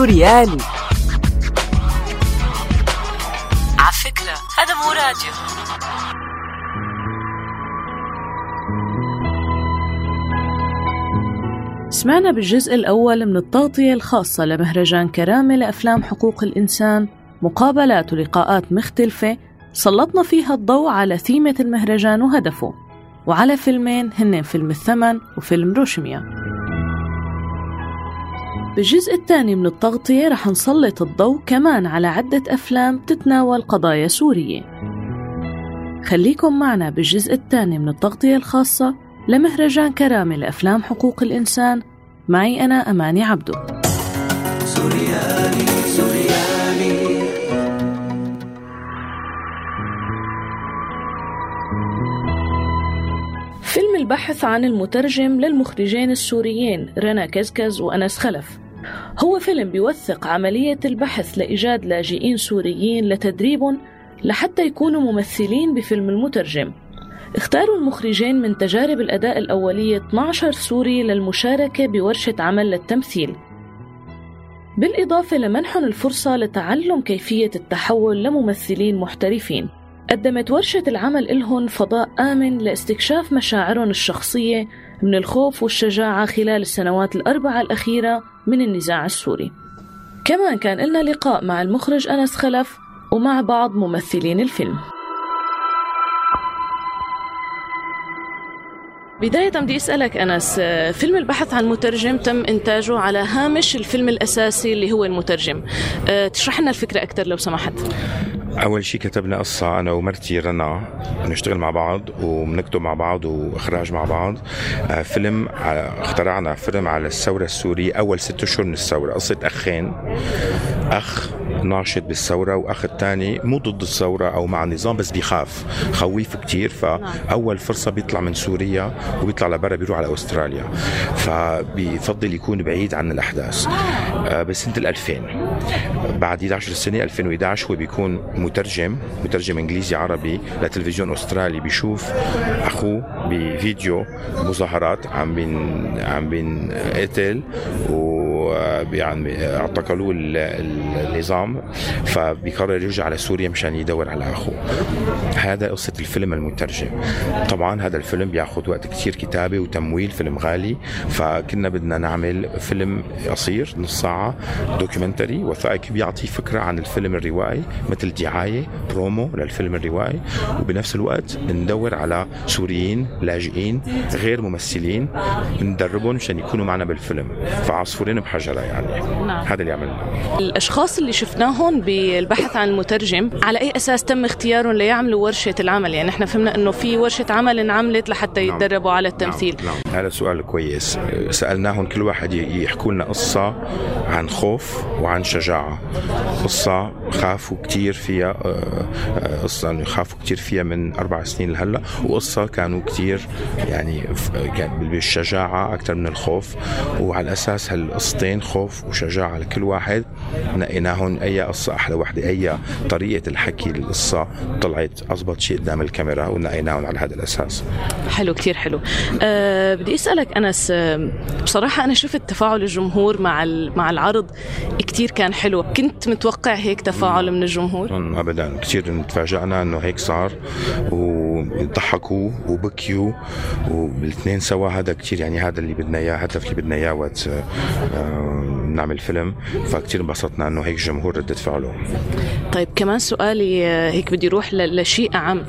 سوريالي. على فكرة هذا مو راديو. سمعنا بالجزء الأول من التغطية الخاصة لمهرجان كرامة لأفلام حقوق الإنسان مقابلات ولقاءات مختلفة. سلطنا فيها الضوء على ثيمة المهرجان وهدفه. وعلى فيلمين هن فيلم الثمن وفيلم روشميا. بالجزء الثاني من التغطية رح نسلط الضوء كمان على عدة أفلام تتناول قضايا سورية. خليكم معنا بالجزء الثاني من التغطية الخاصة لمهرجان كرامة لأفلام حقوق الإنسان. معي أنا أماني عبدو. سوريالي سوريالي فيلم البحث عن المترجم للمخرجين السوريين رنا كزكز وأنس خلف. هو فيلم بيوثق عملية البحث لإيجاد لاجئين سوريين لتدريبهم لحتى يكونوا ممثلين بفيلم المترجم. اختاروا المخرجين من تجارب الأداء الأولية 12 سوري للمشاركة بورشة عمل للتمثيل. بالإضافة لمنحهم الفرصة لتعلم كيفية التحول لممثلين محترفين. قدمت ورشة العمل إلهن فضاء آمن لاستكشاف مشاعرهم الشخصية من الخوف والشجاعة خلال السنوات الأربعة الأخيرة من النزاع السوري. كمان كان لنا لقاء مع المخرج أنس خلف ومع بعض ممثلين الفيلم. بداية بدي أسألك أنس فيلم البحث عن مترجم تم إنتاجه على هامش الفيلم الأساسي اللي هو المترجم. أه، تشرح لنا الفكرة أكثر لو سمحت. أول شيء كتبنا قصة أنا ومرتي رنا بنشتغل مع بعض وبنكتب مع بعض وإخراج مع بعض. آه، فيلم اخترعنا فيلم على الثورة السورية أول ست أشهر من الثورة قصة أخين. أخ ناشط بالثورة وأخ الثاني مو ضد الثورة أو مع النظام بس بيخاف خويف كتير. فأول فرصة بيطلع من سوريا وبيطلع لبرا بيروح على أستراليا. فبيفضل يكون بعيد عن الأحداث. آه، بسنه ال 2000 بعد 11 سنة 2011 هو بيكون مترجم مترجم إنجليزي عربي لتلفزيون أسترالي بيشوف أخوه بفيديو مظاهرات عم بين عم بينقتل و يعني اعتقلوه النظام فبيقرر يرجع على سوريا مشان يدور على أخوه. هذا قصة الفيلم المترجم. طبعا هذا الفيلم بياخذ وقت كثير كتابة وتمويل فيلم غالي فكنا بدنا نعمل فيلم قصير نص ساعة documentary وثائقي بيعطي فكرة عن الفيلم الروائي مثل دعاية برومو للفيلم الروائي وبنفس الوقت ندور على سوريين لاجئين غير ممثلين ندربهم مشان يكونوا معنا بالفيلم. فعصفورين بحجرة يعني نعم. هذا اللي عملناه الأشخاص اللي شفناهم بالبحث عن المترجم على أي أساس تم اختيارهم ليعملوا ورشة العمل يعني إحنا فهمنا إنه في ورشة عمل انعملت لحتى نعم. يتدربوا على التمثيل نعم. نعم. هذا سؤال كويس سألناهم كل واحد يحكوا لنا قصة عن خوف وعن شجاعة قصة خافوا كثير فيها آه، آه، قصة خافوا كثير فيها من أربع سنين لهلأ وقصة كانوا كثير يعني بالشجاعة أكثر من الخوف وعلى أساس هالقصتين خوف وشجاعة لكل واحد. نقيناهم أي قصة أحلى وحدة أي طريقة الحكي للقصة طلعت اضبط شيء قدام الكاميرا ونقيناهم على هذا الأساس. حلو كثير حلو. أه بدي أسألك أنس بصراحة أنا شفت تفاعل الجمهور مع مع العرض كثير كان حلو. كنت متوقع هيك تفاعل من الجمهور؟ ابدا كثير تفاجئنا إنه هيك صار. وضحكوا وبكيوا والاثنين سوا هذا كثير يعني هذا اللي بدنا إياه هدف اللي بدنا إياه آه، نعمل فيلم فكتير انبسطنا إنه هيك جمهور ردة فعله. طيب كمان سؤالي آه، هيك بدي أروح لشيء اعم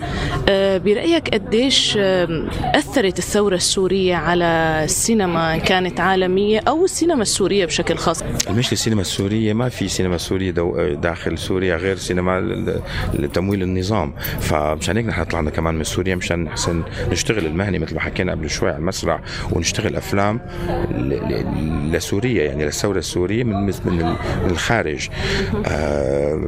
آه، برأيك قديش أثرت الثورة السورية على السينما كانت عالمية أو السينما السورية بشكل خاص؟ المشكلة السينما السورية ما في سينما سورية داخل سوريا غير سينما لتمويل النظام. فمشان هيك نحن طلعنا كمان من سوريا مشان نحسن نشتغل المهنه مثل ما حكينا قبل شوي على المسرح ونشتغل أفلام لسوريا يعني للثورة السوريه من من الخارج. آه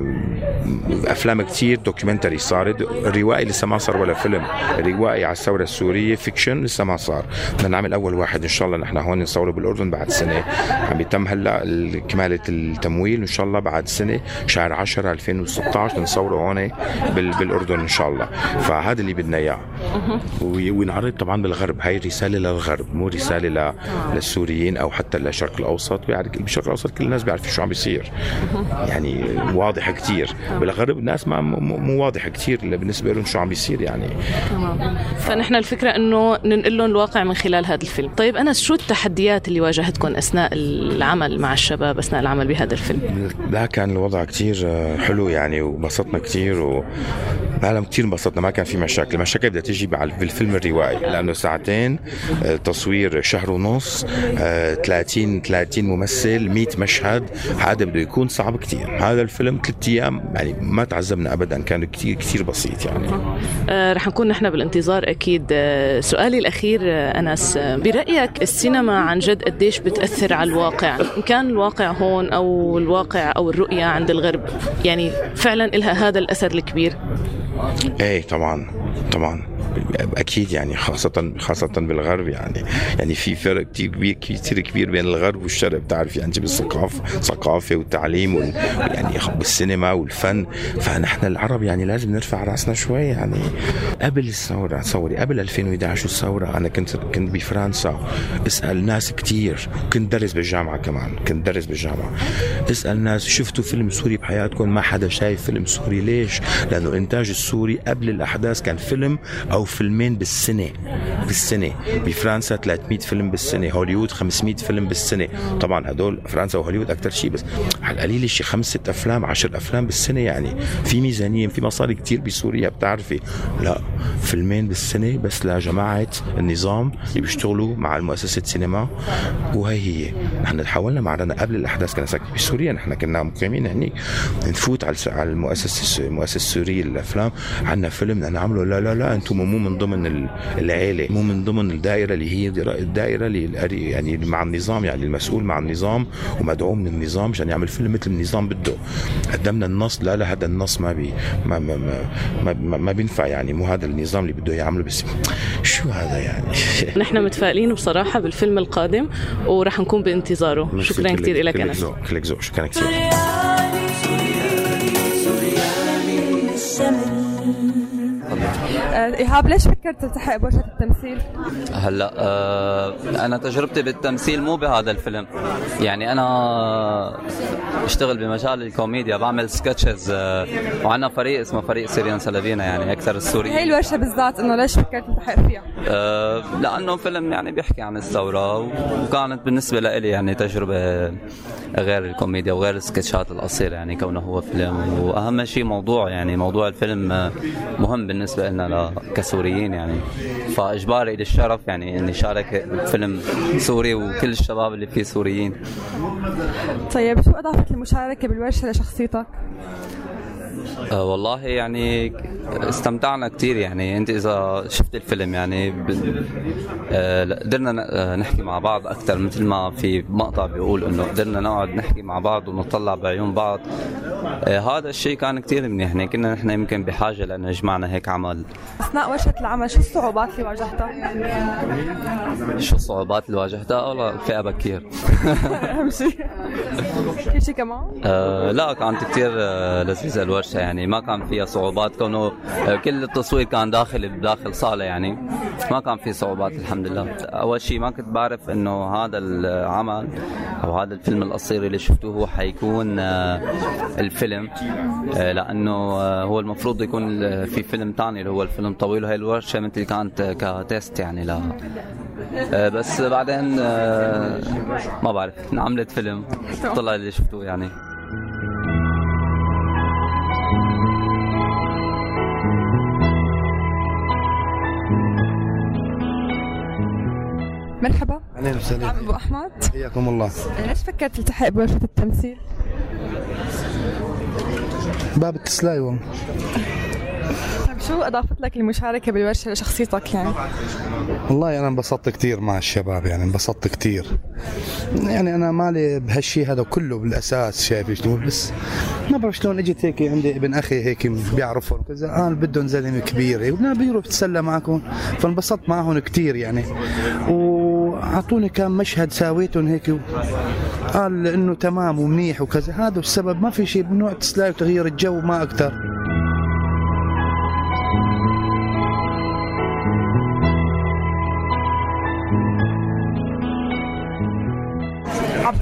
أفلام كتير documentary صارت الروائي لسه ما صار ولا فيلم. روائي على الثورة السورية fiction لسه ما صار. بدنا نعمل أول واحد إن شاء الله نحن هون نصوره بالأردن بعد سنة. عم يتم هلأ كمالة التمويل إن شاء الله بعد سنة شهر 10 2016 نصوره هون بالأردن إن شاء الله. فهذا اللي بدنا إياه. وينعرض طبعا بالغرب. هاي رسالة للغرب مو رسالة للسوريين أو حتى للشرق الأوسط. بالشرق الاوسط كل الناس بيعرفوا شو عم بيصير. يعني واضحة كثير بالغرب الناس ما مو واضحة كثير بالنسبة لهم شو عم بيصير يعني. تمام. فنحن الفكرة إنه ننقل لهم الواقع من خلال هذا الفيلم. طيب أنا شو التحديات اللي واجهتكم أثناء العمل مع الشباب أثناء العمل بهذا الفيلم؟ لا كان الوضع كثير حلو يعني وبسطنا كثير و العالم كثير انبسطنا ما كان في مشاكل. المشاكل بدها تيجي بالفيلم الروائي. لأنه ساعتين آه، تصوير شهر ونص 30 آه، 30 ممثل 100 مشهد هذا بده يكون صعب كثير هذا الفيلم ثلاث أيام يعني ما تعذبنا ابدا. كان كثير كثير بسيط يعني. آه رح نكون نحن بالانتظار أكيد. سؤالي الأخير أنس برأيك السينما عن جد قديش بتأثر على الواقع؟ إن كان الواقع هون أو الواقع أو الرؤية عند الغرب يعني فعلا لها هذا الأثر الكبير؟ إيه طبعا طبعا. أكيد يعني خاصة خاصة بالغرب يعني يعني في فرق كبير كثير كبير بين الغرب والشرق بتعرف يعني بالثقافة ثقافة والتعليم وال يعني بالسينما والفن. فنحن العرب يعني لازم نرفع رأسنا شوي يعني. قبل الثورة تصوري قبل 2011 الثورة أنا كنت كنت بفرنسا. اسأل ناس كثير كنت درس بالجامعة كمان كنت درس بالجامعة. اسأل ناس شفتوا فيلم سوري بحياتكم؟ ما حدا شايف فيلم سوري. ليش؟ لأنه الانتاج السوري قبل الأحداث كان فيلم أو فيلمين بالسنة بالسنة. بفرنسا 300 فيلم بالسنة هوليوود 500 فيلم بالسنة. طبعا هدول فرنسا وهوليوود أكثر شيء بس. على القليل شيء خمس ست أفلام عشر أفلام بالسنة يعني. في ميزانية في مصاري كثير بسوريا بتعرفي. لا فيلمين بالسنة بس لجماعة النظام اللي بيشتغلوا مع المؤسسة سينما. وهي هي. نحن حاولنا مع رنا قبل الأحداث كنا ساكنين بسوريا نحن كنا مقيمين هنيك نفوت على المؤسسة المؤسسة السورية للأفلام. عندنا فيلم نعمله. لا لا لا أنتم مو من ضمن العيلة مو من ضمن الدائرة اللي هي الدائرة اللي يعني مع النظام يعني المسؤول مع النظام ومدعوم من النظام عشان يعمل فيلم مثل النظام بده. قدمنا النص لا لا هذا النص ما بي ما ما ما, ما, ما بينفع يعني مو هذا النظام اللي بده يعمله بس شو هذا يعني؟ نحن متفائلين بصراحة بالفيلم القادم وراح نكون بانتظاره. شكرا كثير لك انس شكرا كثير إيهاب ليش فكرت تلتحق بورشة التمثيل؟ هلا آه أنا تجربتي بالتمثيل مو بهذا الفيلم يعني أنا اشتغل بمجال الكوميديا بعمل sketches آه وعندنا فريق اسمه فريق سيريان سلابينا يعني أكثر السوريين هي الورشة بالذات إنه ليش فكرت تلتحق فيها؟ آه لأنه فيلم يعني بيحكي عن الثورة وكانت بالنسبة لي يعني تجربة غير الكوميديا وغير السكتشات القصيرة يعني كونه هو فيلم وأهم شيء موضوع يعني موضوع الفيلم آه، مهم بالنسبة لنا كسوريين يعني فإجباري للشرف يعني إني شارك فيلم سوري وكل الشباب اللي فيه سوريين طيب شو أضافت المشاركة بالورشة لشخصيتك؟ أه والله يعني استمتعنا كثير يعني. انت إذا شفت الفيلم يعني أه قدرنا أه نحكي مع بعض أكثر مثل ما في مقطع بيقول إنه قدرنا نقعد نحكي مع بعض ونطلع بعيون بعض. أه هذا الشيء كان كثير منيح. يعني كنا نحن يمكن بحاجة لأنه يجمعنا هيك عمل. أثناء ورشه العمل شو الصعوبات اللي واجهتها؟ شو الصعوبات اللي واجهتها؟ والله الفئه بكير. أهم شيء. في شيء كمان؟ أه لا كانت كثير آه، لذيذة الورشه يعني ما كان فيها صعوبات. كونه آه، كل التصوير كان داخل بداخل صالة يعني. ما كان في صعوبات الحمد لله. أول شيء ما كنت بعرف إنه هذا العمل أو هذا الفيلم القصير اللي شفتوه هو حيكون آه، الفيلم لأنه هو المفروض يكون في فيلم ثاني اللي هو الفيلم طويل. وهي الورشة مثل كانت كتيست يعني لا بس بعدين ما بعرف عملت فيلم طلع اللي شفتوه يعني. مرحبا. أهلا وسهلا. عم أبو أحمد. حياكم الله. ليش فكرت تلتحق بورشة التمثيل؟ باب التسلاي والله. طيب شو أضافت لك المشاركة بالورشة لشخصيتك يعني؟ والله أنا انبسطت كثير مع الشباب يعني انبسطت كثير يعني أنا مالي بهالشيء هذا كله بالأساس شايف شلون بس ما بعرف شلون إجت هيك عندي ابن أخي هيك بيعرفهم كذا. قال بدهم زلمة كبير بدنا بيروح بتسلى معكم. فانبسطت معهم كثير يعني. واعطوني كم مشهد ساويتهم هيك قال إنه تمام ومنيح وكذا. هذا السبب. ما في شيء بنوع تسلاي وتغيير الجو ما أكثر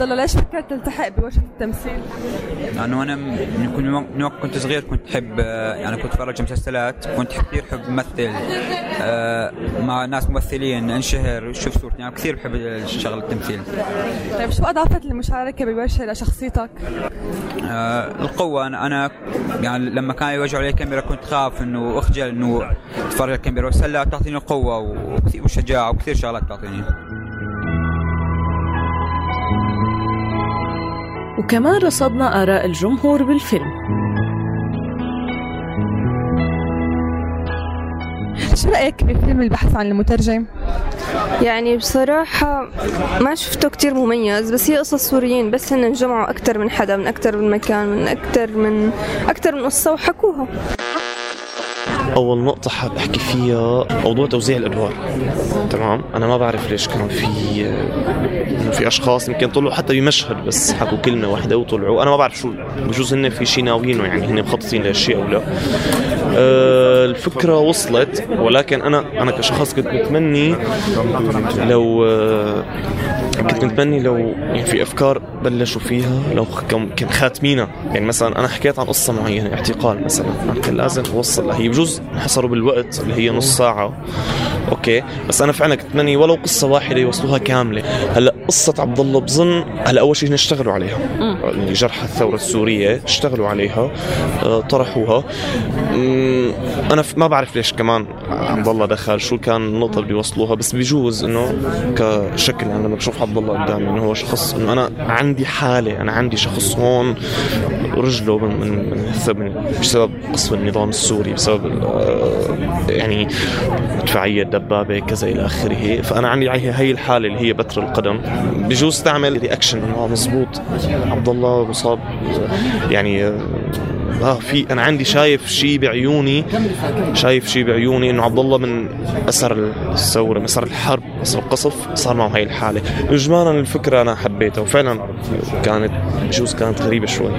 عبد الله ليش فكرت تلتحق بورشة التمثيل؟ لأنه أنا من من وقت كنت صغير كنت أحب آه، يعني كنت أتفرج مسلسلات كنت كثير أحب امثل آه، مع ناس ممثلين انشهر شوف صورتي يعني كثير بحب شغل التمثيل طيب شو أضافت المشاركة بورشة لشخصيتك؟ آه، القوة أنا, أنا يعني لما كان يوجهوا علي الكاميرا كنت خاف إنه أخجل إنه أتفرج الكاميرا بس هلا تعطيني قوة وكثير وشجاعة وكثير شغلات تعطيني وكمان رصدنا آراء الجمهور بالفيلم شو رأيك بفيلم البحث عن المترجم؟ يعني بصراحة ما شفته كتير مميز بس هي قصص سوريين بس هن جمعوا أكتر من حدا من أكتر من مكان من أكتر من أكتر من قصة وحكوها أول نقطة حاب أحكي فيها موضوع توزيع الأدوار. تمام؟ أنا ما بعرف ليش كان في إنه في أشخاص يمكن طلعوا حتى بمشهد بس حكوا كلمة واحدة وطلعوا. أنا ما بعرف شو بجوز هن في شيء ناويينه يعني هن مخططين لهالشيء أو لا. أه الفكرة وصلت ولكن أنا أنا كشخص كنت متمني لو آه، كنت متمني لو يعني في أفكار بلشوا فيها لو كان خاتمينها. يعني مثلا أنا حكيت عن قصة معينة اعتقال مثلا. كان لازم أوصل هي بجوز انحصروا بالوقت اللي هي نص ساعة. أوكي. بس أنا فعلا كنت اتمنى ولو قصة واحدة يوصلوها كاملة. هلأ قصة عبد الله بظن هلأ أول شيء اشتغلوا عليها. اللي جرح الثورة السورية اشتغلوا عليها آه، طرحوها. أنا ما بعرف ليش كمان عبد الله دخل شو كان النقطه اللي وصلوها بس بيجوز إنه كشكل يعني لما بشوف عبد الله قدامي إنه هو شخص إنه أنا عندي حالة أنا عندي شخص هون رجله من من من, بسبب قسم النظام السوري بسبب آه، يعني مدفعيه دبابة كذا إلى آخره. فأنا عندي هي هي الحالة اللي هي بتر القدم. بجوز تعمل رياكشن إنه آه مزبوط عبد الله مصاب يعني آه، آه في أنا عندي شايف شيء بعيوني شايف شيء بعيوني إنه عبد الله من أثر الثورة من أثر الحرب أثر القصف صار معه هاي الحالة. اجمالا الفكرة أنا حبيتها وفعلا كانت بجوز كانت غريبة شوي.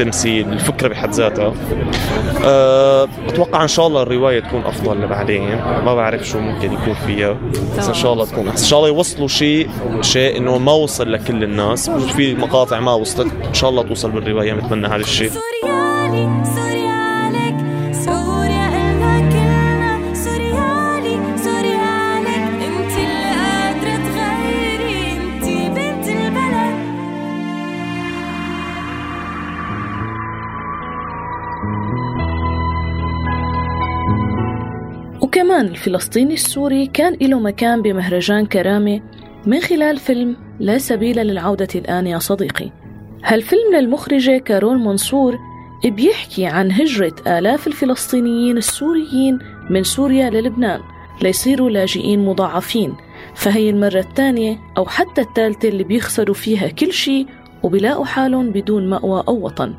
التمثيل الفكرة بحد ذاتها. أه أتوقع إن شاء الله الرواية تكون أفضل لبعدين ما بعرف شو ممكن يكون فيها بس إن شاء الله تكون إن شاء الله يوصلوا شيء شيء إنه ما وصل لكل الناس. في مقاطع ما وصلت إن شاء الله توصل بالرواية بتمنى هذا الشيء. وكمان الفلسطيني السوري كان له مكان بمهرجان كرامة من خلال فيلم لا سبيل للعودة الآن يا صديقي. هالفيلم للمخرجة كارول منصور بيحكي عن هجرة آلاف الفلسطينيين السوريين من سوريا للبنان ليصيروا لاجئين مضاعفين فهي المرة الثانية أو حتى الثالثة اللي بيخسروا فيها كل شيء وبيلاقوا حالهم بدون مأوى أو وطن.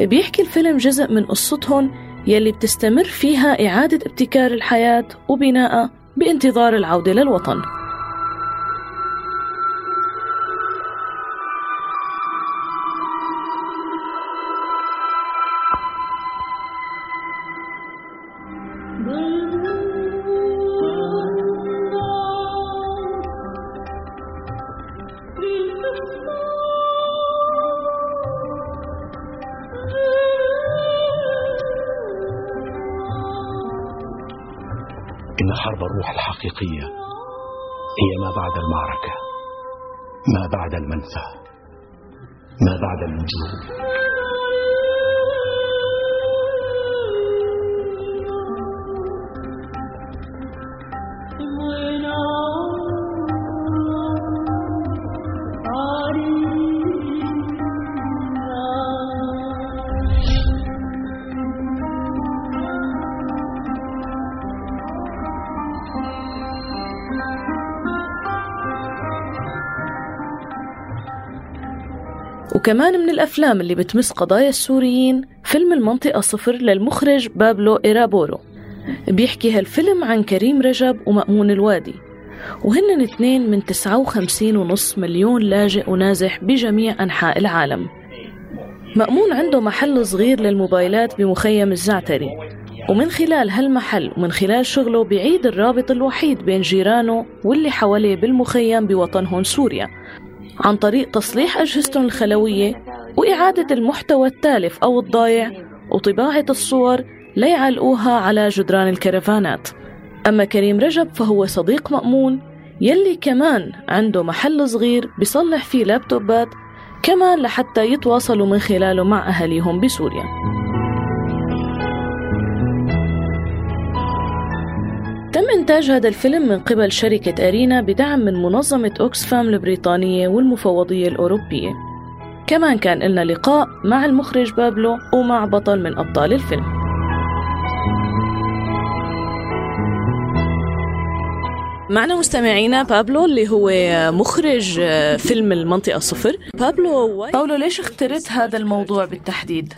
بيحكي الفيلم جزء من قصتهم يلي بتستمر فيها إعادة ابتكار الحياة وبنائها بانتظار العودة للوطن. الحقيقية هي ما بعد المعركة ما بعد المنفى ما بعد الوجود. وكمان من الأفلام اللي بتمس قضايا السوريين فيلم المنطقة صفر للمخرج بابلو إيرابورو. بيحكي هالفيلم عن كريم رجب ومأمون الوادي. وهن اثنين من 59.5 مليون لاجئ ونازح بجميع أنحاء العالم. مأمون عنده محل صغير للموبايلات بمخيم الزعتري. ومن خلال هالمحل ومن خلال شغله بيعيد الرابط الوحيد بين جيرانه واللي حواليه بالمخيم بوطنهم سوريا. عن طريق تصليح أجهزتهم الخلوية وإعادة المحتوى التالف أو الضايع وطباعة الصور ليعلقوها على جدران الكرفانات. أما كريم رجب فهو صديق مأمون يلي كمان عنده محل صغير بيصلح فيه لابتوبات كمان لحتى يتواصلوا من خلاله مع أهاليهم بسوريا. تم إنتاج هذا الفيلم من قبل شركة أرينا بدعم من منظمة أوكسفام البريطانية والمفوضية الأوروبية كمان كان لنا لقاء مع المخرج بابلو ومع بطل من أبطال الفيلم معنا مستمعينا بابلو اللي هو مخرج فيلم المنطقة صفر بابلو بابلو ليش اخترت هذا الموضوع بالتحديد؟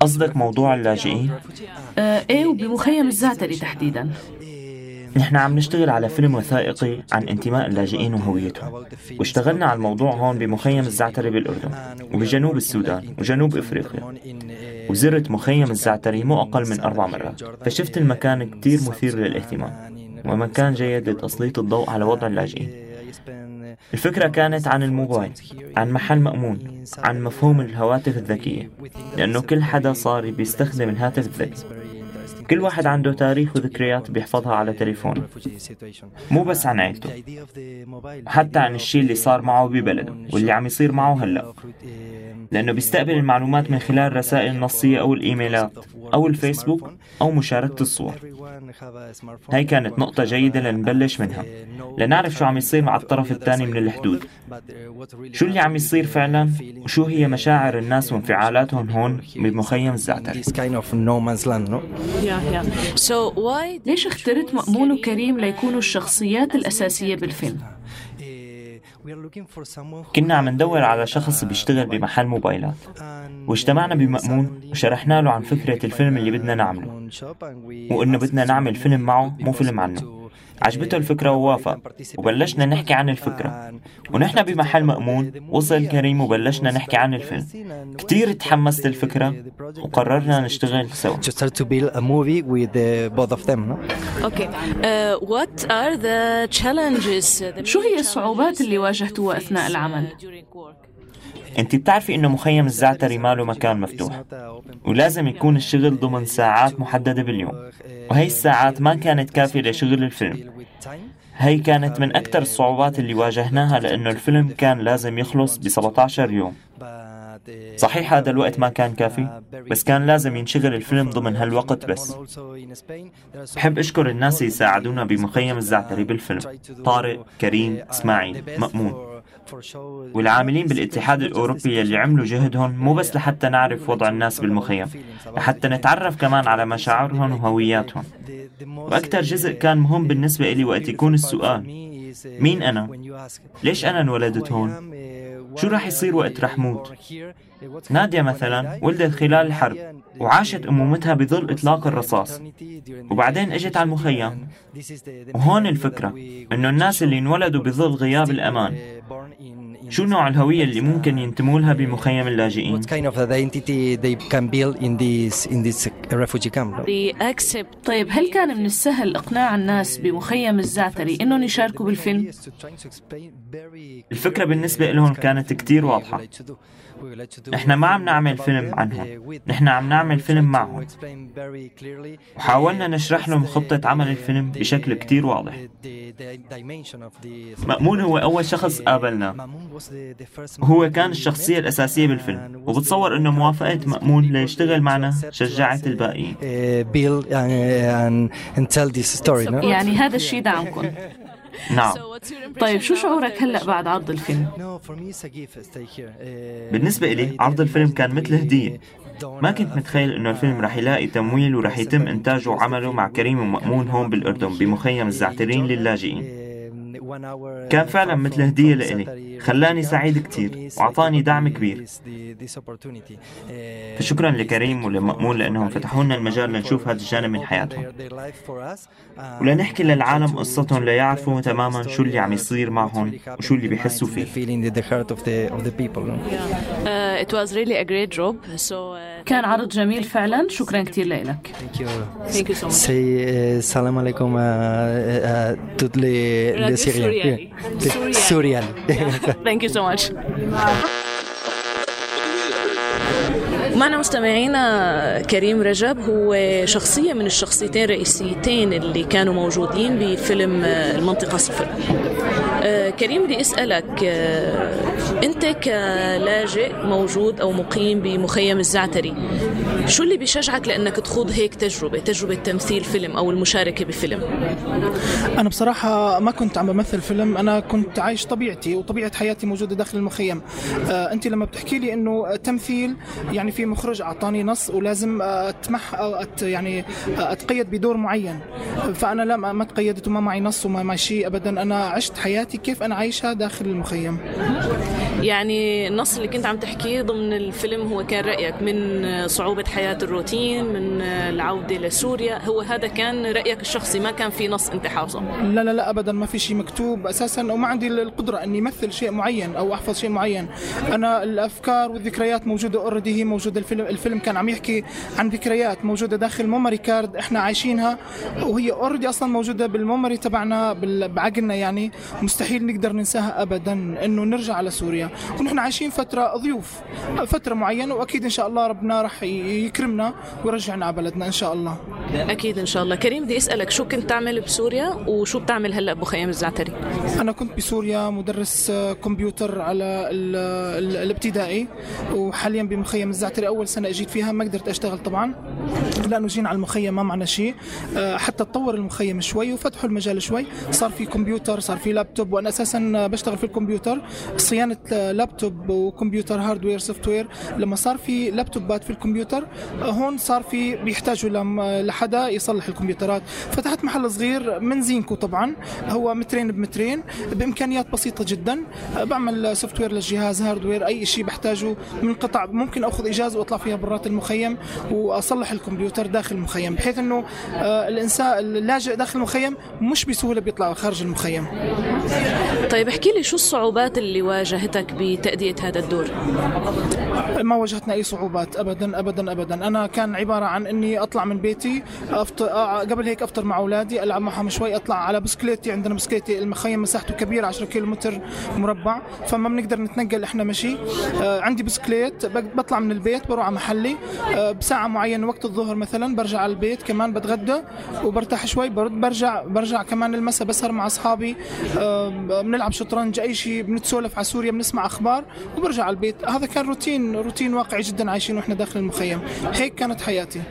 قصدك موضوع اللاجئين؟ آه إيه وبمخيم الزعتري تحديدا نحن عم نشتغل على فيلم وثائقي عن انتماء اللاجئين وهويتهم. واشتغلنا على الموضوع هون بمخيم الزعتري بالأردن وبجنوب السودان وجنوب إفريقيا. وزرت مخيم الزعتري مو أقل من أربع مرات فشفت المكان كتير مثير للاهتمام ومكان جيد لتسليط الضوء على وضع اللاجئين. الفكرة كانت عن الموبايل عن محل مأمون عن مفهوم الهواتف الذكية لأنه كل حدا صار بيستخدم الهاتف الذكي. كل واحد عنده تاريخ وذكريات بيحفظها على تليفونه. مو بس عن عيلته. حتى عن الشيء اللي صار معه ببلده واللي عم يصير معه هلأ. لأنه بيستقبل المعلومات من خلال الرسائل النصية أو الإيميلات أو الفيسبوك أو مشاركة الصور. هاي كانت نقطة جيدة لنبلش منها. لنعرف شو عم يصير مع الطرف الثاني من الحدود. شو اللي عم يصير فعلا؟ وشو هي مشاعر الناس وانفعالاتهم هون بمخيم الزعتر ليش اخترت مأمون وكريم ليكونوا الشخصيات الأساسية بالفيلم؟ كنا عم ندور على شخص بيشتغل بمحل موبايلات واجتمعنا بمأمون وشرحنا له عن فكرة الفيلم اللي بدنا نعمله وإنه بدنا نعمل فيلم معه مو فيلم عنه. عجبته الفكرة ووافق. وبلشنا نحكي عن الفكرة. ونحن بمحل مأمون وصل كريم وبلشنا نحكي عن الفيلم. كتير تحمست الفكرة وقررنا نشتغل سوا. okay what are the challenges شو هي الصعوبات اللي واجهتوها أثناء العمل؟ أنت بتعرفي إنه مخيم الزعتري ماله مكان مفتوح. ولازم يكون الشغل ضمن ساعات محددة باليوم. وهي الساعات ما كانت كافية لشغل الفيلم. هي كانت من أكثر الصعوبات اللي واجهناها لأنه الفيلم كان لازم يخلص ب 17 يوم. صحيح هذا الوقت ما كان كافي بس كان لازم ينشغل الفيلم ضمن هالوقت بس بحب أشكر الناس اللي ساعدونا بمخيم الزعتري بالفيلم طارق كريم إسماعيل مأمون والعاملين بالاتحاد الأوروبي اللي عملوا جهدهم مو بس لحتى نعرف وضع الناس بالمخيم لحتى نتعرف كمان على مشاعرهم وهوياتهم وأكثر جزء كان مهم بالنسبة إلي وقت يكون السؤال مين أنا؟ ليش أنا انولدت هون؟ شو رح يصير وقت رح موت؟ نادية مثلا ولدت خلال الحرب وعاشت أمومتها بظل إطلاق الرصاص. وبعدين إجت على المخيم. وهون الفكرة إنه الناس اللي انولدوا بظل غياب الأمان. شو نوع الهوية اللي ممكن ينتموا لها بمخيم اللاجئين؟ طيب هل كان من السهل إقناع الناس بمخيم الزعتري إنهم يشاركوا بالفيلم؟ الفكرة بالنسبة لهم كانت كتير واضحة نحن ما عم نعمل فيلم عنهم. نحن عم نعمل فيلم معهم. وحاولنا نشرح لهم خطة عمل الفيلم بشكل كتير واضح. مأمون هو أول شخص قابلنا. وهو كان الشخصية الأساسية بالفيلم. وبتصور أنه موافقة مأمون ليشتغل معنا شجعت الباقيين. يعني هذا الشيء دعمكم. نعم. طيب شو شعورك هلأ بعد عرض الفيلم؟ بالنسبة إلي عرض الفيلم كان مثل هدية ما كنت متخيل إنه الفيلم رح يلاقي تمويل ورح يتم إنتاجه وعمله مع كريم ومأمون هون بالأردن بمخيم الزعترين للاجئين. كان فعلا مثل هدية لإلي. خلاني سعيد كتير. وأعطاني دعم كبير. فشكرا لكريم ولمأمون لأنهم فتحوا لنا المجال لنشوف هذا الجانب من حياتهم. ولنحكي للعالم قصتهم ليعرفوا تماما شو اللي عم يصير معهم وشو اللي بيحسوا فيه. Uh, uh, كان عرض جميل فعلا. شكرا كثير لك Thank you. Syrian. Syrian. Syrian. Syrian. Thank you so much. معنا مستمعينا كريم رجب هو شخصية من الشخصيتين الرئيسيتين اللي كانوا موجودين بفيلم المنطقة صفر. آه، كريم بدي أسألك آه، أنت كلاجئ موجود أو مقيم بمخيم الزعتري شو اللي بيشجعك لأنك تخوض هيك تجربة تجربة تمثيل فيلم أو المشاركة بفيلم؟ أنا بصراحة ما كنت عم بمثل فيلم أنا كنت عايش طبيعتي وطبيعة حياتي موجودة داخل المخيم. آه أنت لما بتحكي لي إنه تمثيل يعني في مخرج أعطاني نص ولازم أو أت يعني أتقيد بدور معين. فأنا لا ما تقيدت وما معي نص وما معي شيء أبدا. أنا عشت حياتي كيف أنا عايشها داخل المخيم. يعني النص اللي كنت عم تحكيه ضمن الفيلم هو كان رأيك من صعوبة حياة الروتين من العودة لسوريا. هو هذا كان رأيك الشخصي ما كان في نص أنت حافظه؟ لا لا لا ابدا ما في شيء مكتوب. أساسا وما عندي القدرة إني امثل شيء معين أو أحفظ شيء معين. أنا الأفكار والذكريات موجودة already هي موجودة الفيلم الفيلم كان عم يحكي عن ذكريات موجودة داخل memory card إحنا عايشينها وهي already أصلا موجودة بال memory تبعنا بعقلنا يعني. مستحيل نقدر ننساها ابدا إنه نرجع على سوريا ونحن عايشين فترة ضيوف فترة معينة وأكيد إن شاء الله ربنا راح ي- يكرمنا ويرجعنا على بلدنا إن شاء الله. أكيد إن شاء الله. كريم بدي أسألك شو كنت تعمل بسوريا وشو بتعمل هلأ بمخيم الزعتري؟ أنا كنت بسوريا مدرس كمبيوتر على ال- ال- الابتدائي وحاليا بمخيم الزعتري. أول سنة أجيت فيها ما قدرت أشتغل طبعا. لأنه جينا على المخيم ما معنا شيء. آه، حتى تطور المخيم شوي وفتحوا المجال شوي. صار في كمبيوتر صار في لابتوب وأنا أساسا بشتغل في الكمبيوتر. صيانة آه، لابتوب وكمبيوتر hardware software لما صار في لابتوبات في الكمبيوتر آه، هون صار في بيحتاجوا لحدا يصلح الكمبيوترات. فتحت محل صغير من زينكو طبعا. هو مترين بمترين بإمكانيات بسيطة جدا. أه، بعمل software للجهاز hardware أي شيء بحتاجه. من قطع ممكن أخذ إجازة وأطلع فيها برات المخيم وأصلح الكمبيوتر داخل المخيم بحيث إنه أه، الإنسان اللاجئ داخل المخيم مش بسهولة بيطلع خارج المخيم. طيب احكي لي شو الصعوبات اللي واجهتك بتأدية هذا الدور؟ ما واجهتنا أي صعوبات ابدا ابدا ابدا. أنا كان عبارة عن إني أطلع من بيتي أفطر آه، قبل هيك أفطر مع أولادي ألعب معهم شوي أطلع على بسكليتي. عندنا بسكليتي المخيم مساحته كبيرة 10 كيلو متر مربع فما بنقدر نتنقل إحنا مشي. آه، عندي بسكليت بطلع من البيت بروح على محلي آه، بساعة معينة وقت الظهر مثلا برجع على البيت كمان بتغدى وبرتاح شوي برد برجع برجع كمان المساء بسهر مع أصحابي آه، بنلعب شطرنج أي شيء بنتسولف على سوريا بنسمع أخبار وبرجع على البيت. هذا كان روتين روتين واقعي جدا عايشين وإحنا داخل المخيم. هيك كانت حياتي.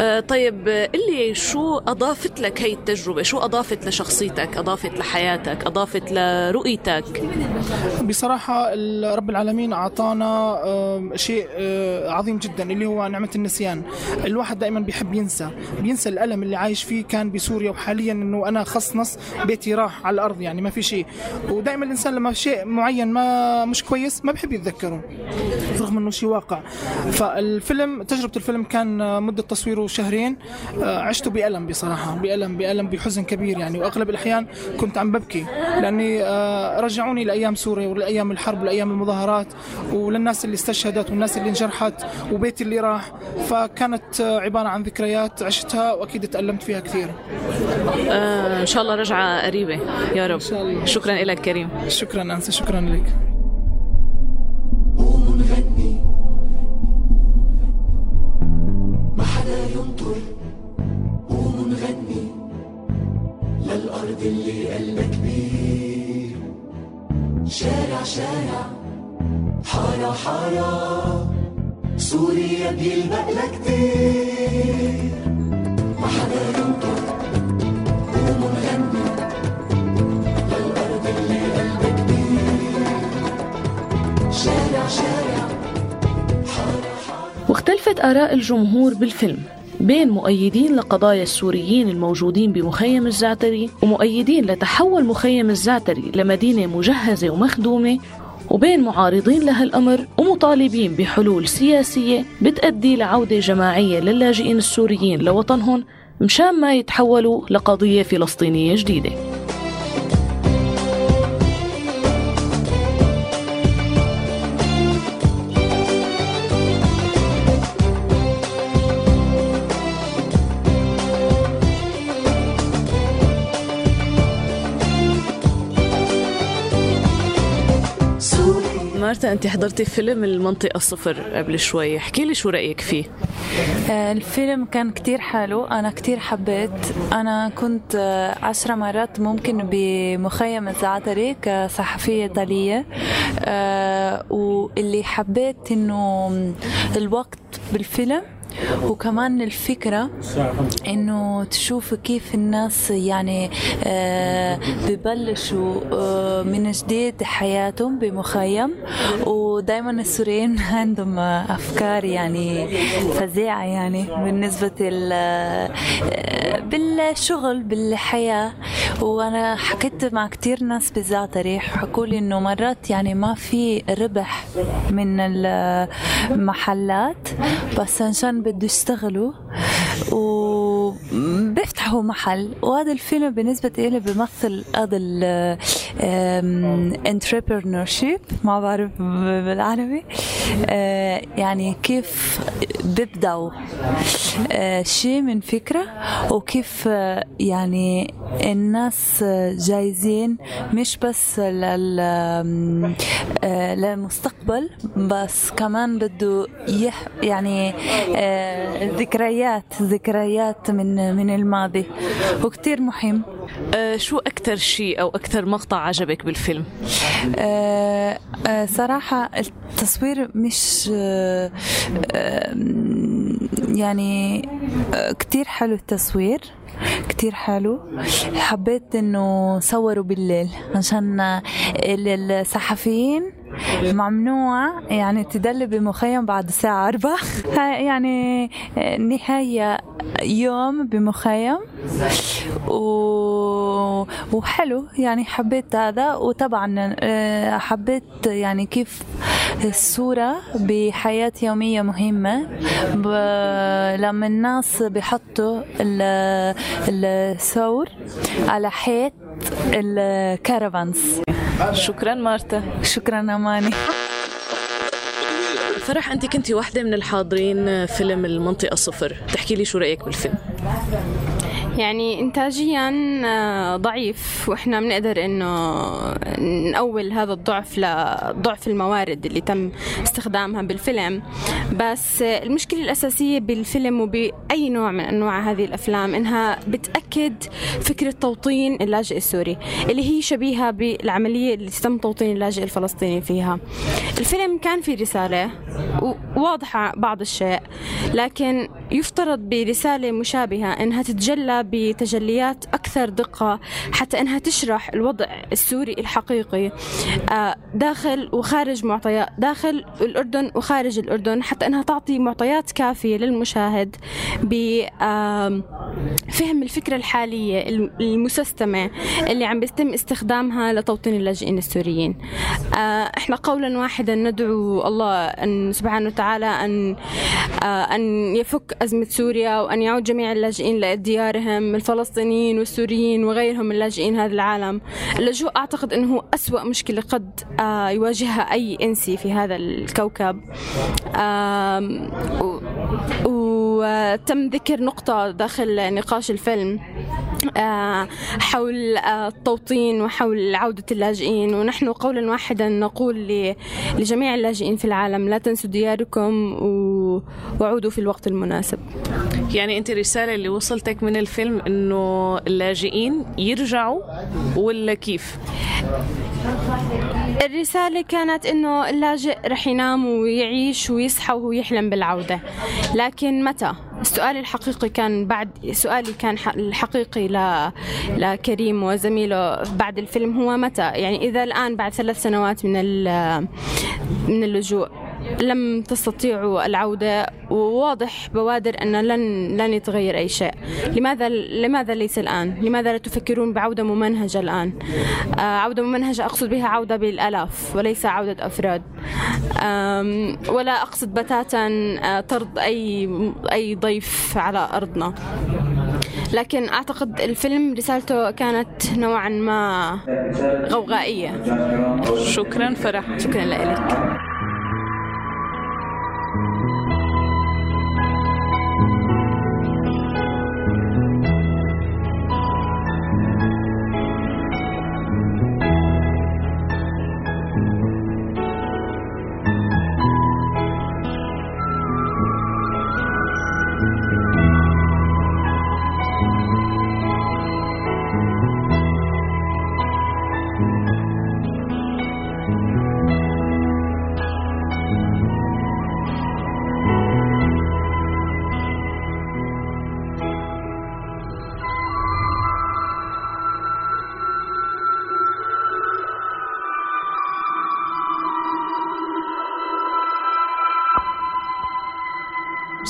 آه طيب آه، قل لي شو أضافت لك هي التجربة؟ شو أضافت لشخصيتك؟ أضافت لحياتك؟ أضافت لرؤيتك؟ بصراحة ال- رب العالمين أعطانا آم، شيء آه، عظيم جدا اللي هو نعمة النسيان. الواحد دائما بيحب ينسى بينسى الألم اللي عايش فيه كان بسوريا وحاليا أنه أنا خصنص بيتي راح على الأرض يعني ما في شيء. ودائما الإنسان لما شيء معين ما مش كويس ما بحب يتذكره رغم أنه شيء واقع. فالفيلم تجربة الفيلم كان آه، مدة تصويره شهرين آه، عشته بألم بصراحة بألم بألم بحزن كبير يعني. وأغلب الأحيان كنت عم ببكي لأني آه، رجعوني لأيام سوريا ولأيام الحرب ولأيام المظاهرات وللناس اللي استشهدت والناس اللي انجرحت وبيتي اللي راح فكانت عبارة عن ذكريات عشتها وأكيد تألمت فيها كثير. آه إن شاء الله رجعة قريبة. يا رب. شكرا لك كريم. شكرا أنسة شكرا لك. ما حدا ينطر قوم نغني للأرض اللي قلبها كبير شارع شارع. حارة حارة سوريا بيلبق لها كتير ما حدا ينطر قوم نغني للأرض اللي قلبها كبير شارع شارع واختلفت آراء الجمهور بالفيلم بين مؤيدين لقضايا السوريين الموجودين بمخيم الزعتري ومؤيدين لتحول مخيم الزعتري لمدينة مجهزة ومخدومة وبين معارضين لهالأمر ومطالبين بحلول سياسية بتأدي لعودة جماعية للاجئين السوريين لوطنهم مشان ما يتحولوا لقضية فلسطينية جديدة. مارتا أنت حضرتي فيلم المنطقة الصفر قبل شوي احكي لي شو رأيك فيه. آه، الفيلم كان كتير حلو. أنا كتير حبيت. أنا كنت آه، عشرة مرات ممكن بمخيم الزعتري كصحفية إيطالية آه، واللي حبيت إنه الوقت بالفيلم وكمان الفكرة إنه تشوف كيف الناس يعني آه ببلشوا آه من جديد حياتهم بمخيم. ودائما السوريين عندهم أفكار يعني فظيعة يعني بالنسبة آه بالشغل بالحياة. وأنا حكيت مع كتير ناس بالزعتري حكوا لي إنه مرات يعني ما في ربح من المحلات بس عشان بده يشتغلوا وبيفتحوا محل. وهذا الفيلم بالنسبة لي بيمثل هذا الانتربرنورشيب ما بعرف بالعربي. آه، يعني كيف بيبدأوا آه، شيء من فكرة وكيف آه، يعني الناس جايزين مش بس لل للمستقبل بس كمان بده يعني ذكريات ذكريات من من الماضي وكتير مهم أه شو أكثر شيء أو أكثر مقطع عجبك بالفيلم؟ أه أه صراحة التصوير مش أه يعني كتير حلو التصوير كتير حلو. حبيت إنه صوروا بالليل عشان الصحفيين ممنوع يعني تدلي بمخيم بعد الساعة أربعة. يعني نهاية يوم بمخيم. و... وحلو يعني حبيت هذا. وطبعا حبيت يعني كيف الصورة بحياة يومية مهمة. لما الناس بيحطوا الثور على حيط الكارفانز شكرا مارتا. شكرا أماني. فرح أنت كنتي واحدة من الحاضرين فيلم المنطقة صفر. تحكي لي شو رأيك بالفيلم؟ يعني إنتاجيا ضعيف. وإحنا بنقدر إنه نأول هذا الضعف لضعف الموارد اللي تم استخدامها بالفيلم. بس المشكلة الأساسية بالفيلم وبأي نوع من أنواع هذه الأفلام إنها بتأكد فكرة توطين اللاجئ السوري اللي هي شبيهة بالعملية اللي تم توطين اللاجئ الفلسطيني فيها. الفيلم كان في رسالة واضحة بعض الشيء لكن يفترض برسالة مشابهة إنها تتجلى بتجليات أكثر دقة حتى أنها تشرح الوضع السوري الحقيقي. داخل وخارج معطيات داخل الأردن وخارج الأردن حتى أنها تعطي معطيات كافية للمشاهد بفهم الفكرة الحالية المسستمة اللي عم بيتم استخدامها لتوطين اللاجئين السوريين. إحنا قولا واحدا ندعو الله أن سبحانه وتعالى أن أن يفك أزمة سوريا وأن يعود جميع اللاجئين لديارهم الفلسطينيين والسوريين وغيرهم من لاجئين هذا العالم. اللجوء أعتقد أنه أسوأ مشكلة قد يواجهها أي إنسي في هذا الكوكب. وتم ذكر نقطة داخل نقاش الفيلم حول التوطين وحول عودة اللاجئين ونحن قولا واحدا نقول لجميع اللاجئين في العالم لا تنسوا دياركم وعودوا في الوقت المناسب يعني أنت الرسالة اللي وصلتك من الفيلم إنه اللاجئين يرجعوا ولا كيف؟ الرسالة كانت إنه اللاجئ رح ينام ويعيش ويصحى وهو يحلم بالعودة لكن متى؟ السؤال الحقيقي كان بعد سؤالي كان الحقيقي ل... لكريم وزميله بعد الفيلم هو متى يعني إذا الآن بعد ثلاث سنوات من ال... من اللجوء لم تستطيعوا العودة وواضح بوادر أن لن لن يتغير أي شيء. لماذا لماذا ليس الآن؟ لماذا لا تفكرون بعودة ممنهجة الآن؟ آه، عودة ممنهجة أقصد بها عودة بالآلاف وليس عودة أفراد. ولا أقصد بتاتا آه، طرد أي أي ضيف على أرضنا. لكن أعتقد الفيلم رسالته كانت نوعا ما غوغائية. شكرا فرح. شكرا لك.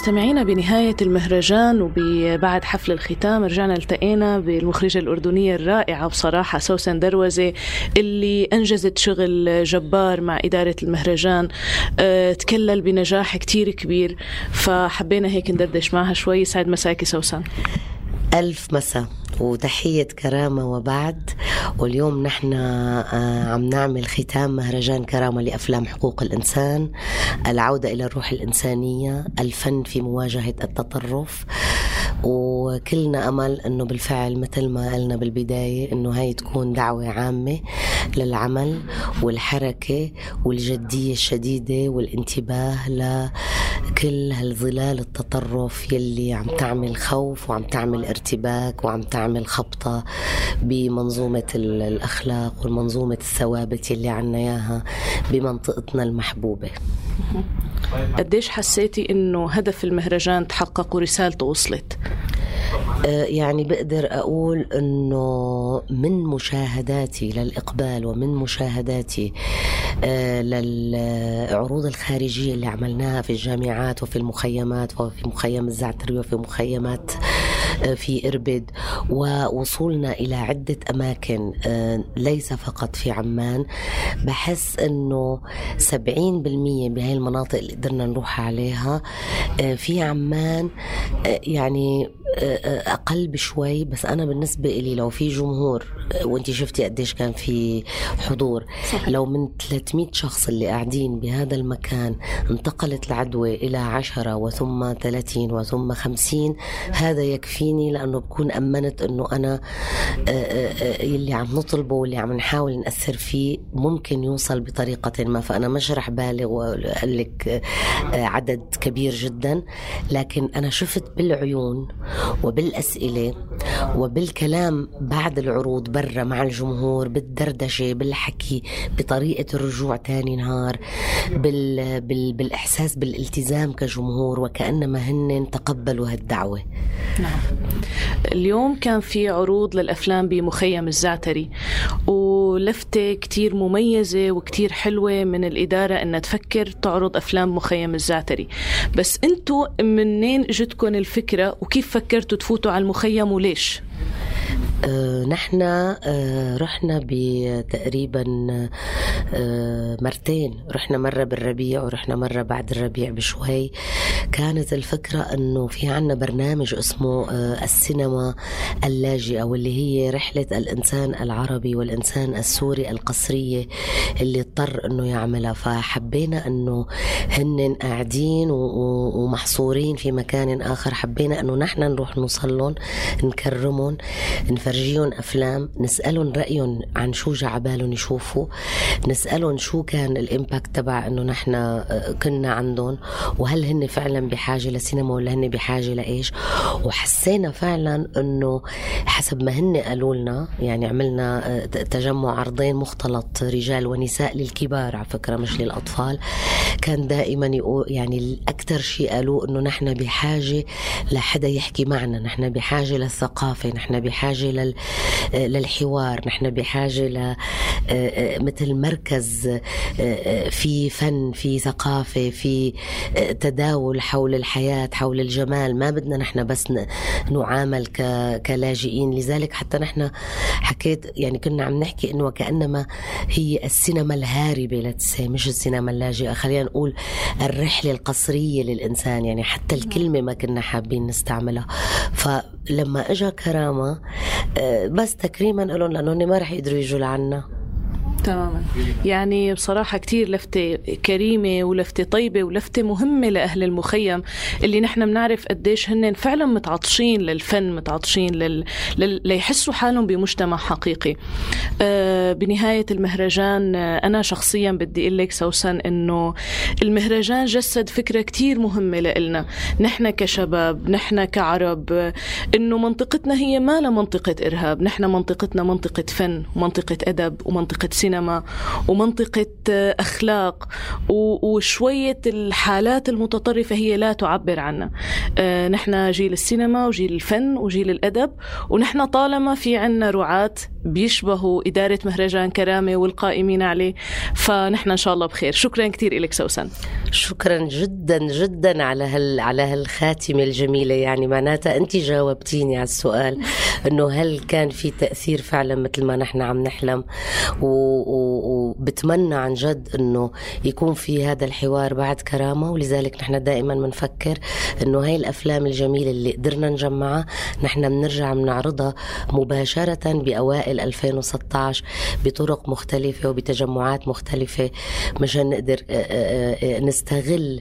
مستمعينا بنهاية المهرجان وبعد حفل الختام رجعنا التقينا بالمخرجة الأردنية الرائعة بصراحة سوسن دروزة اللي أنجزت شغل جبار مع إدارة المهرجان. أه تكلل بنجاح كتير كبير فحبينا هيك ندردش معها شوي. سعد مساكي سوسن. ألف مساء وتحية كرامة وبعد. واليوم نحن آه، عم نعمل ختام مهرجان كرامة لأفلام حقوق الإنسان العودة إلى الروح الإنسانية الفن في مواجهة التطرف. وكلنا أمل أنه بالفعل مثل ما قلنا بالبداية أنه هاي تكون دعوة عامة للعمل والحركة والجدية الشديدة والانتباه لكل هالظلال التطرف يلي عم تعمل خوف وعم تعمل ارتباك وعم تعمل خبطة بمنظومة ال- الأخلاق والمنظومة الثوابت يلي عنا إياها بمنطقتنا المحبوبة. قديش حسيتي إنه هدف المهرجان تحقق ورسالته وصلت؟ يعني بقدر أقول أنه من مشاهداتي للإقبال ومن مشاهداتي آه، للعروض الخارجية اللي عملناها في الجامعات وفي المخيمات وفي مخيم الزعتري وفي مخيمات آه، في إربد ووصولنا إلى عدة أماكن آه، ليس فقط في عمان. بحس أنه 70% بهاي المناطق اللي قدرنا نروح عليها آه، في عمان آه، يعني آه، أقل بشوي بس أنا بالنسبة لي لو في جمهور آه، وأنت شفتي قديش كان في حضور صحيح. لو من 300 شخص اللي قاعدين بهذا المكان انتقلت العدوى إلى 10 وثم 30 وثم 50 هذا يكفيني لأنه بكون أمنت إنه أنا آه، آه، آه، يلي عم نطلبه واللي عم نحاول نأثر فيه ممكن يوصل بطريقة ما فأنا مش رح بالغ وأقول لك آه، عدد كبير جدا لكن أنا شفت بالعيون وبالأسئلة وبالكلام بعد العروض برا مع الجمهور بالدردشة بالحكي بطريقة الرجوع تاني نهار بال بال بالإحساس بالالتزام كجمهور وكأنما هن تقبلوا هالدعوة. نعم. اليوم كان في عروض للأفلام بمخيم الزعتري ولفتة كتير مميزة وكتير حلوة من الإدارة أنها تفكر تعرض أفلام مخيم الزعتري بس أنتوا منين جتكم الفكرة وكيف فكرتوا تفوتوا على المخيم وليش؟ آه، نحن آه، رحنا بتقريبا آه، مرتين. رحنا مرة بالربيع ورحنا مرة بعد الربيع بشوي. كانت الفكرة أنه في عنا برنامج اسمه السينما اللاجئة واللي هي رحلة الإنسان العربي والإنسان السوري القصرية اللي اضطر أنه يعملها. فحبينا أنه هن قاعدين ومحصورين في مكان آخر. حبينا أنه نحن نروح نوصلهم نكرمهم. نفرجيهم أفلام نسألهم رأيهم عن شو جعبالهم يشوفوا نسألهم شو كان الإمباكت تبع أنه نحن آه، كنا عندهم وهل هن فعلا بحاجة لسينما ولا هن بحاجة لإيش؟ وحسينا فعلا أنه حسب ما هن قالوا لنا يعني عملنا آه، تجمع عرضين مختلط رجال ونساء للكبار على فكرة مش للأطفال كان دائما يقول يعني أكثر شيء قالوه إنه نحن بحاجة لحدا يحكي معنا نحن بحاجة للثقافة نحن بحاجة لل للحوار. نحن بحاجة ل مثل مركز في فن في ثقافة في تداول حول الحياة حول الجمال. ما بدنا نحن بس نعامل كلاجئين. لذلك حتى نحن حكيت يعني كنا عم نحكي إنه وكانما هي السينما الهاربة لتسي مش السينما اللاجئة. خلينا نقول الرحلة القصرية للإنسان. يعني حتى الكلمة ما كنا حابين نستعملها. فلما اجى كرامة بس تكريما لهم لأنه ما رح يقدروا يجوا لعنا. تماما. يعني بصراحة كتير لفتة كريمة ولفتة طيبة ولفتة مهمة لأهل المخيم اللي نحن بنعرف قديش هن فعلا متعطشين للفن متعطشين لل... لل... ليحسوا حالهم بمجتمع حقيقي. آه بنهاية المهرجان آه أنا شخصيا بدي أقول لك سوسن إنه المهرجان جسد فكرة كتير مهمة لإلنا. نحن كشباب نحن كعرب آه إنه منطقتنا هي ما لا منطقة إرهاب. نحن منطقتنا منطقة فن ومنطقة أدب ومنطقة سينما. سينما ومنطقة أخلاق وشوية الحالات المتطرفة هي لا تعبر عنا آه، نحن جيل السينما وجيل الفن وجيل الأدب ونحن طالما في عنا رعاة بيشبهوا إدارة مهرجان كرامة والقائمين عليه فنحن إن شاء الله بخير. شكرا كثير لك سوسن. شكرا جدا جدا على هال على هالخاتمة الجميلة. يعني معناتها أنت جاوبتيني على السؤال أنه هل كان في تأثير فعلا مثل ما نحن عم نحلم؟ وبتمنى عن جد أنه يكون في هذا الحوار بعد كرامة ولذلك نحن دائما بنفكر أنه هاي الأفلام الجميلة اللي قدرنا نجمعها نحن بنرجع بنعرضها مباشرة بأوائل أوائل 2016 بطرق مختلفة وبتجمعات مختلفة مشان نقدر نستغل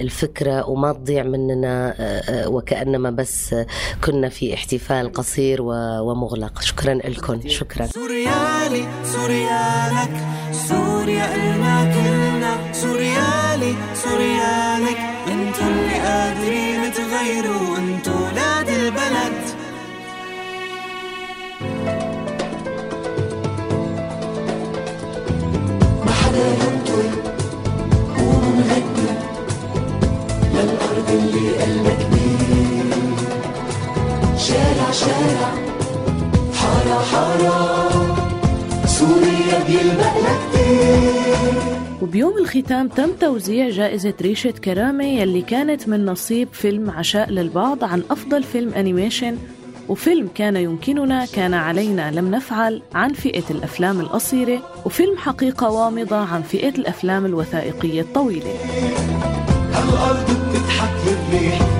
الفكرة وما تضيع مننا وكأنما بس كنا في احتفال قصير ومغلق. شكرا لكم. شكرا. سوريالي سوريالك سوريا إلنا كلنا سوريالي سوريالك انتو اللي قادرين تغيروا انتو ولاد البلد. ما حدا ينطر ونغني للأرض اللي قلبها كبير شارع شارع حارة حارة. سوريا بيلمقنا كتير وبيوم الختام تم توزيع جائزة ريشة كرامة يلي كانت من نصيب فيلم عشاء للبعض عن أفضل فيلم أنيميشن وفيلم كان يمكننا كان علينا لم نفعل عن فئة الأفلام القصيرة وفيلم حقيقة وامضة عن فئة الأفلام الوثائقية الطويلة. هالأرض بتضحك للريح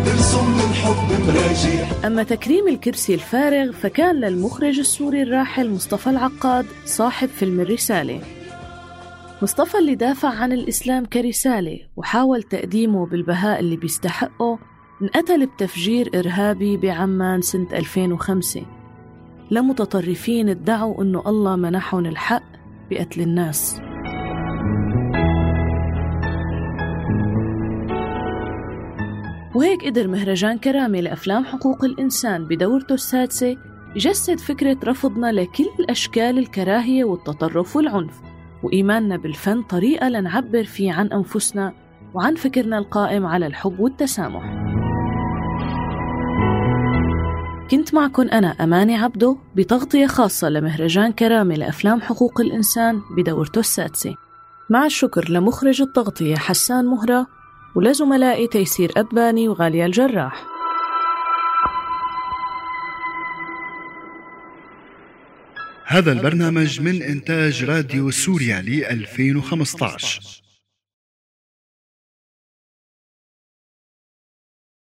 أما تكريم الكرسي الفارغ فكان للمخرج السوري الراحل مصطفى العقاد صاحب فيلم الرسالة. مصطفى اللي دافع عن الإسلام كرسالة وحاول تقديمه بالبهاء اللي بيستحقه انقتل بتفجير إرهابي بعمان سنة 2005 لمتطرفين ادعوا أنه الله منحهم الحق بقتل الناس. وهيك قدر مهرجان كرامة لأفلام حقوق الإنسان بدورته السادسة يجسد فكرة رفضنا لكل أشكال الكراهية والتطرف والعنف وإيماننا بالفن طريقة لنعبر فيه عن أنفسنا وعن فكرنا القائم على الحب والتسامح. كنت معكم أنا أماني عبدو بتغطية خاصة لمهرجان كرامة لأفلام حقوق الإنسان بدورته السادسة مع الشكر لمخرج التغطية حسان مهرة ولزملائي تيسير أباني وغالية الجراح. هذا البرنامج من إنتاج راديو سوريا ل 2015